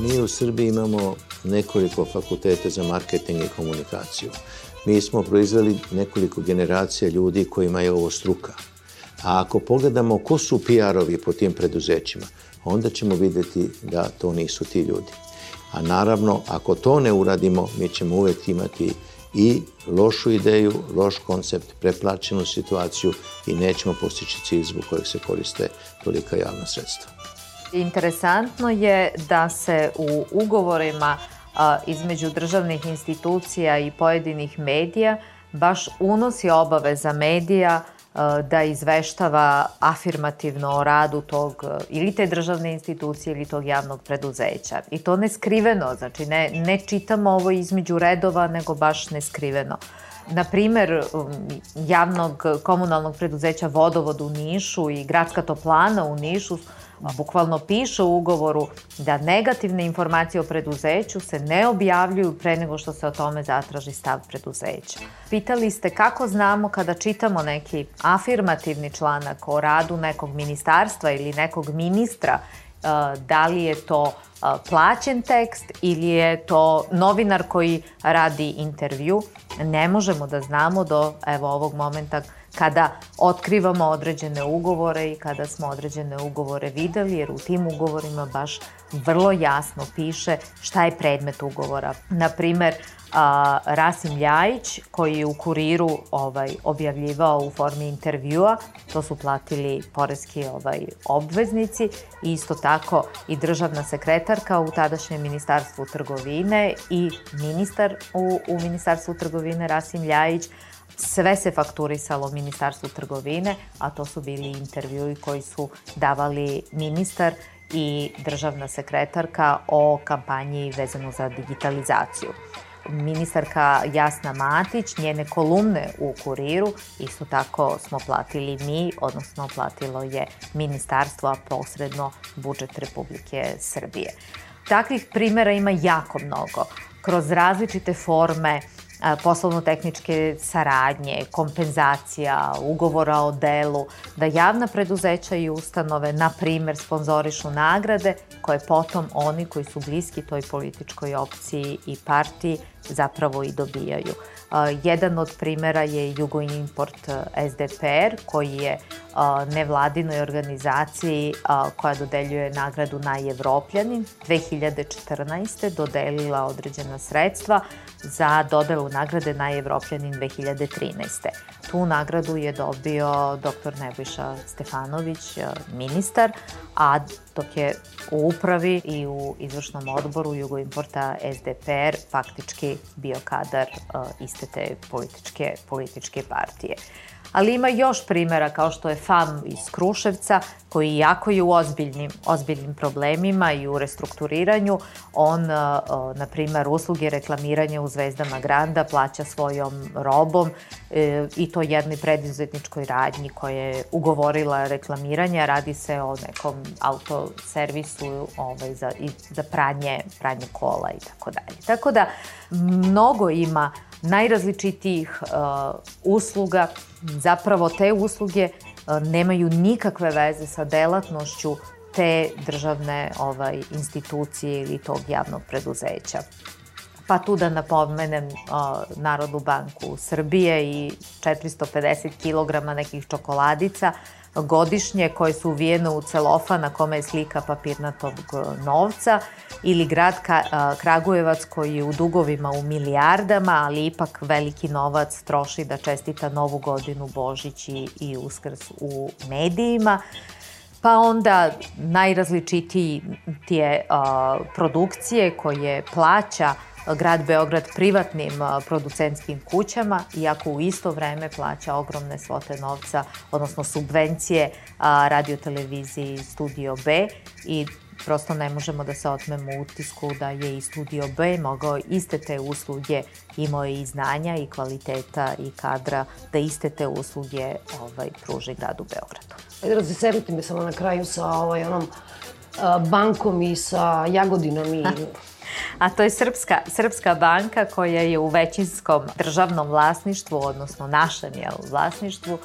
Mi u Srbiji imamo nekoliko fakulteta za marketing i komunikaciju. Mi smo proizveli nekoliko generacija ljudi kojima je ovo struka. A ako pogledamo ko su PR-ovi po tim preduzećima, onda ćemo videti da to nisu ti ljudi. A naravno, ako to ne uradimo, mi ćemo uvek imati i lošu ideju, loš koncept, preplaćenu situaciju i nećemo postići cilj zbog kojeg se koriste tolika javna sredstva. Interesantno je da se u ugovorima između državnih institucija i pojedinih medija baš unosi obaveza medija da izveštava afirmativno o radu tog ili te državne institucije ili tog javnog preduzeća. I to neskriveno, znači ne, ne čitamo ovo između redova, nego baš neskriveno. Na primer, um, javnog komunalnog preduzeća Vodovod u Nišu i Gradska toplana u Nišu bukvalno piše u ugovoru da negativne informacije o preduzeću se ne objavljuju pre nego što se o tome zatraži stav preduzeća. Pitali ste kako znamo kada čitamo neki afirmativni članak o radu nekog ministarstva ili nekog ministra, uh, da li je to uh, plaćen tekst ili je to novinar koji radi intervju. Ne možemo da znamo do evo ovog momenta kada otkrivamo određene ugovore i kada smo određene ugovore videli, jer u tim ugovorima baš vrlo jasno piše šta je predmet ugovora. Naprimer, a, Rasim Ljajić, koji je u kuriru ovaj, objavljivao u formi intervjua, to su platili poreski ovaj, obveznici i isto tako i državna sekretarka u tadašnjem ministarstvu trgovine i ministar u, u ministarstvu trgovine Rasim Ljajić, sve se fakturisalo Ministarstvu trgovine, a to su bili intervjui koji su davali ministar i državna sekretarka o kampanji vezano za digitalizaciju. Ministarka Jasna Matić, njene kolumne u kuriru, isto tako smo platili mi, odnosno platilo je ministarstvo, a posredno budžet Republike Srbije. Takvih primera ima jako mnogo. Kroz različite forme poslovno-tehničke saradnje, kompenzacija, ugovora o delu, da javna preduzeća i ustanove, na primer, sponzorišu nagrade koje potom oni koji su bliski toj političkoj opciji i partiji zapravo i dobijaju. Jedan od primera je Jugoimport SDPR koji je nevladinoj organizaciji koja dodeljuje nagradu Najevropljanin 2014. dodelila određena sredstva za dodelu nagrade Najevropljanin 2013. Tu nagradu je dobio dr. Nebojša Stefanović, ministar, a dok je u upravi i u izvršnom odboru Jugoimporta SDPR faktički bio kadar iste te političke, političke partije ali ima još primera kao što je FAM iz Kruševca koji jako je u ozbiljnim, ozbiljnim problemima i u restrukturiranju. On, e, na primer, usluge reklamiranja u Zvezdama Granda plaća svojom robom e, i to jednoj predizetničkoj radnji koja je ugovorila reklamiranje. Radi se o nekom autoservisu ovaj, za, i za pranje, pranje kola i tako dalje. Tako da mnogo ima najrazličitijih uh, usluga. Zapravo te usluge uh, nemaju nikakve veze sa delatnošću te državne ovaj, institucije ili tog javnog preduzeća. Pa tu da napomenem uh, Narodnu banku Srbije i 450 kg nekih čokoladica godišnje koje su uvijene u celofa na kome je slika papirnatog novca ili grad Kragujevac koji je u dugovima u milijardama, ali ipak veliki novac troši da čestita Novu godinu, Božić i, i Uskrs u medijima. pa onda najrazličitije uh, produkcije koje plaća grad Beograd privatnim producentskim kućama, iako u isto vreme plaća ogromne svote novca, odnosno subvencije radioteleviziji Studio B i prosto ne možemo da se otmemo utisku da je i Studio B mogao iste te usluge, imao i znanja i kvaliteta i kadra, da iste te usluge ovaj, pruži gradu Beogradu. Ajde, razveselite me samo na kraju sa ovaj, onom bankom i sa Jagodinom i a to je Srpska, Srpska banka koja je u većinskom državnom vlasništvu, odnosno našem jel, vlasništvu,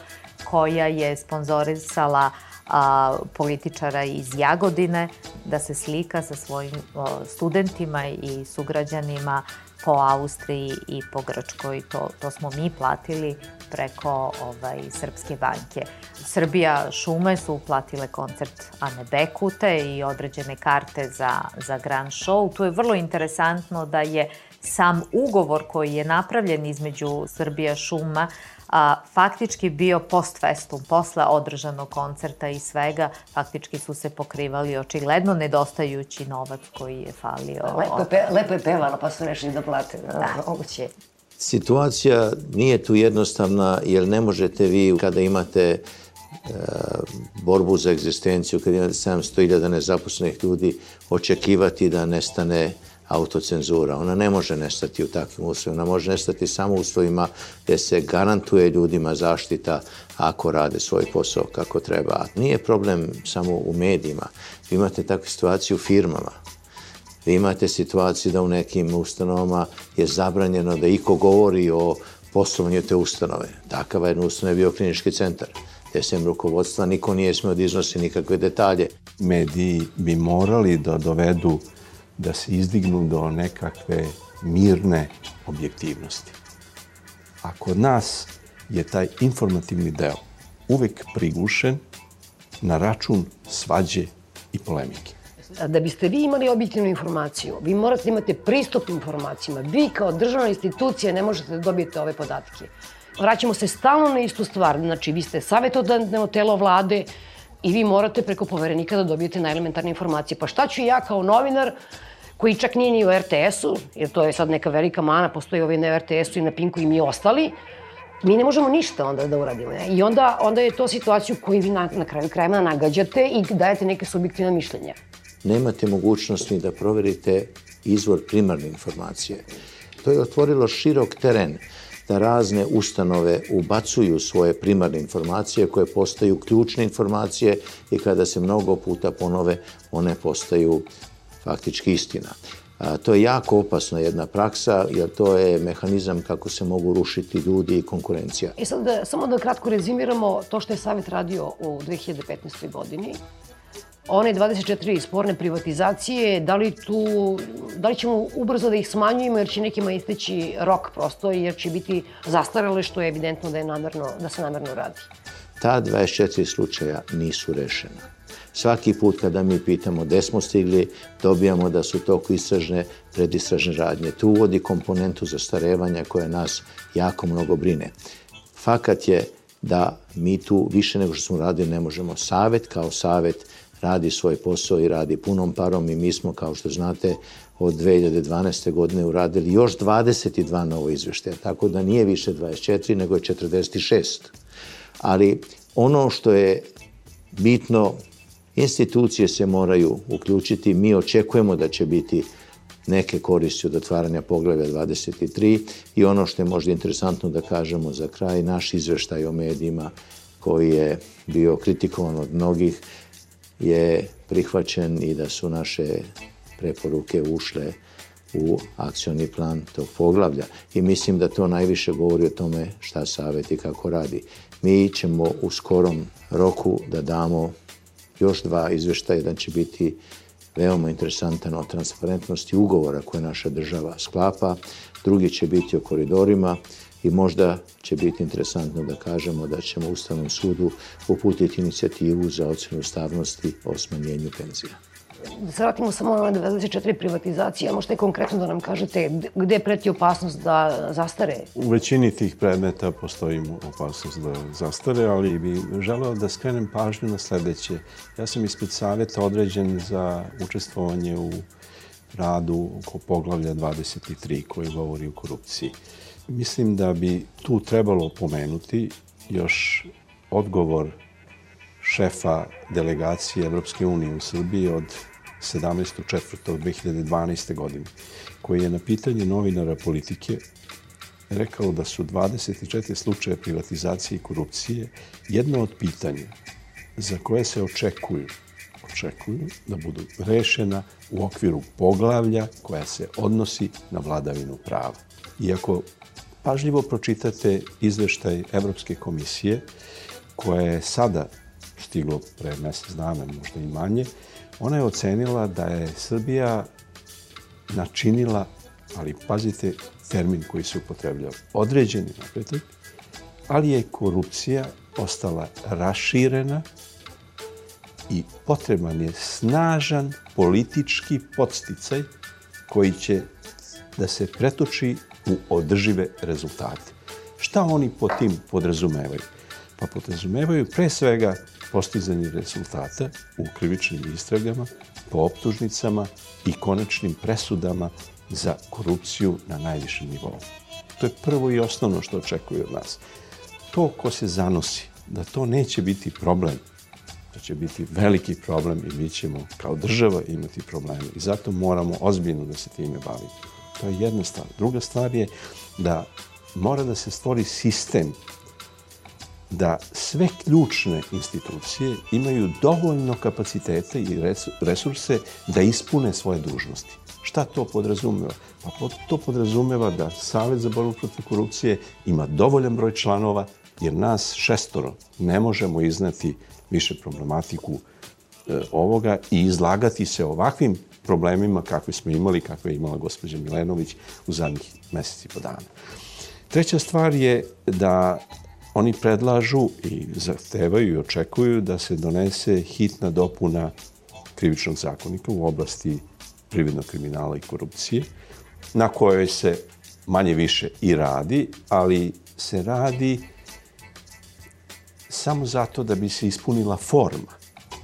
koja je sponzorisala a, političara iz Jagodine da se slika sa svojim o, studentima i sugrađanima po Austriji i po Grčkoj. To, to smo mi platili preko ovaj, Srpske banke. Srbija šume su platile koncert Ane Bekute i određene karte za, za Grand Show. Tu je vrlo interesantno da je sam ugovor koji je napravljen između Srbija šuma a, faktički bio post festum, posle održanog koncerta i svega, faktički su se pokrivali očigledno nedostajući novac koji je falio. Lepo pe, lepo je pevano, pa su rešili da plate. Da. Moguće. Situacija nije tu jednostavna, jer ne možete vi kada imate e, borbu za egzistenciju, kada imate 700.000 nezaposlenih ljudi, očekivati da nestane autocenzura. Ona ne može nestati u takvim uslovima. Ona može nestati samo u uslovima gde se garantuje ljudima zaštita ako rade svoj posao kako treba. Nije problem samo u medijima. Vi imate takve situacije u firmama. Vi imate situaciju da u nekim ustanovama je zabranjeno da iko govori o poslovanju te ustanove. Takava jedna ustanova je bio klinički centar sem rukovodstva niko nije smeo da iznosi nikakve detalje. Mediji bi morali da dovedu da se izdignu do nekakve mirne objektivnosti. A kod nas je taj informativni deo uvek prigušen na račun svađe i polemike. Da biste vi imali objektivnu informaciju, vi morate da imate pristup informacijama. Vi kao državna institucija ne možete da dobijete ove podatke. Vraćamo se stalno na istu stvar. Znači, vi ste savjetodavno telo vlade i vi morate preko poverenika da dobijete najelementarne informacije. Pa šta ću ja kao novinar koji čak nije ni u RTS-u, jer to je sad neka velika mana, postoji ovaj na RTS-u i na Pinku i mi ostali, mi ne možemo ništa onda da uradimo. Ne? I onda, onda je to situaciju koju vi na, na kraju krajima nagađate i dajete neke subjektivne mišljenja. Nemate mogućnost ni da proverite izvor primarne informacije. To je otvorilo širok teren da razne ustanove ubacuju svoje primarne informacije koje postaju ključne informacije i kada se mnogo puta ponove, one postaju faktički istina. To je jako opasna jedna praksa, jer to je mehanizam kako se mogu rušiti ljudi i konkurencija. E sad, da, samo da kratko rezimiramo to što je Savjet radio u 2015. godini. One 24 sporne privatizacije, da li tu, da li ćemo ubrzo da ih smanjujemo jer će nekima isteći rok prosto jer će biti zastarale što je evidentno da, je namerno, da se namerno radi? Ta 24 slučaja nisu rešena. Svaki put kada mi pitamo gde smo stigli, dobijamo da su toku istražne, predistražne radnje. Tu uvodi komponentu zastarevanja koja nas jako mnogo brine. Fakat je da mi tu više nego što smo radili ne možemo. Savet kao savet radi svoj posao i radi punom parom i mi smo, kao što znate, od 2012. godine uradili još 22 novo izveštaja, tako da nije više 24, nego je 46. Ali ono što je bitno Institucije se moraju uključiti, mi očekujemo da će biti neke koristi od otvaranja poglavlja 23 i ono što je možda interesantno da kažemo za kraj, naš izveštaj o medijima koji je bio kritikovan od mnogih je prihvaćen i da su naše preporuke ušle u akcioni plan tog poglavlja. I mislim da to najviše govori o tome šta savjet i kako radi. Mi ćemo u skorom roku da damo još dva izveštaja. Jedan će biti veoma interesantan o transparentnosti ugovora koje naša država sklapa, drugi će biti o koridorima i možda će biti interesantno da kažemo da ćemo Ustavnom sudu uputiti inicijativu za ocenu ustavnosti o smanjenju penzija. da se vratimo samo na 24 privatizacije, možete konkretno da nam kažete gde preti opasnost da zastare? U većini tih predmeta postoji opasnost da zastare, ali bi želeo da skrenem pažnju na sledeće. Ja sam ispred saveta određen za učestvovanje u radu oko poglavlja 23 koji govori o korupciji. Mislim da bi tu trebalo pomenuti još odgovor šefa delegacije Evropske unije u Srbiji od 17.4.2012. godine, koji je na pitanje novinara politike rekao da su 24 slučaje privatizacije i korupcije jedno od pitanja za koje se očekuju očekuju da budu rešena u okviru poglavlja koja se odnosi na vladavinu prava. Iako pažljivo pročitate izveštaj Evropske komisije, koja je sada stiglo pre mesec dana, možda i manje, ona je ocenila da je Srbija načinila, ali pazite termin koji se upotrebljava, određeni napredak, ali je korupcija ostala raširena i potreban je snažan politički podsticaj koji će da se pretoči u održive rezultate. Šta oni po tim podrazumevaju? Pa podrazumevaju pre svega postizanje rezultata u krivičnim istragama, po optužnicama i konačnim presudama za korupciju na najvišem nivou. To je prvo i osnovno što očekuju od nas. To ko se zanosi, da to neće biti problem, da će biti veliki problem i mi ćemo kao država imati probleme. I zato moramo ozbiljno da se time bavimo. To je jedna stvar. Druga stvar je da mora da se stvori sistem da sve ključne institucije imaju dovoljno kapacitete i resurse da ispune svoje dužnosti. Šta to podrazumeva? Pa to podrazumeva da Savet za borbu protiv korupcije ima dovoljan broj članova, jer nas šestoro ne možemo iznati više problematiku e, ovoga i izlagati se ovakvim problemima kakve smo imali, kakve je imala gospođa Milenović u zadnjih meseci po dana. Treća stvar je da oni predlažu i zahtevaju i očekuju da se donese hitna dopuna krivičnog zakonika u oblasti privrednog kriminala i korupcije, na kojoj se manje više i radi, ali se radi samo zato da bi se ispunila forma.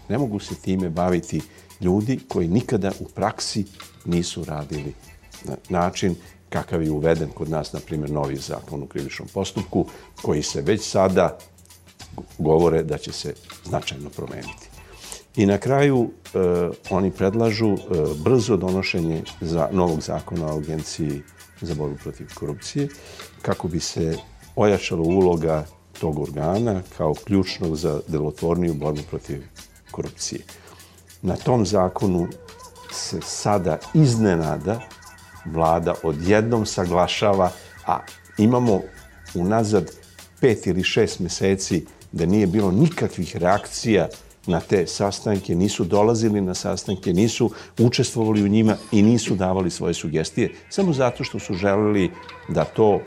Ne mogu se time baviti ljudi koji nikada u praksi nisu radili na način kakav je uveden kod nas, na primjer, novi zakon u krivičnom postupku, koji se već sada govore da će se značajno promeniti. I na kraju e, oni predlažu e, brzo donošenje za novog zakona o agenciji za borbu protiv korupcije, kako bi se ojačala uloga tog organa kao ključnog za delotvorniju borbu protiv korupcije. Na tom zakonu se sada iznenada vlada odjednom saglašava, a imamo unazad pet ili šest meseci da nije bilo nikakvih reakcija na te sastanke, nisu dolazili na sastanke, nisu učestvovali u njima i nisu davali svoje sugestije, samo zato što su želeli da to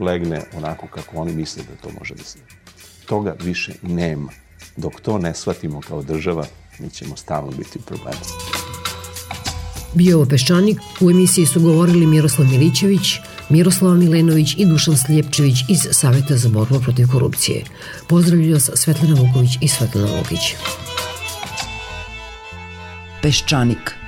legne onako kako oni misle da to može da se. Toga više nema. Dok to ne shvatimo kao država, mi ćemo stalno biti u problemu. Bio ovo Peščanik, u emisiji su govorili Miroslav Milićević, Miroslava Milenović i Dušan Sljepčević iz Saveta za borbu protiv korupcije. Pozdravljaju vas Svetlana Vuković i Svetlana Lukić. Peščanik.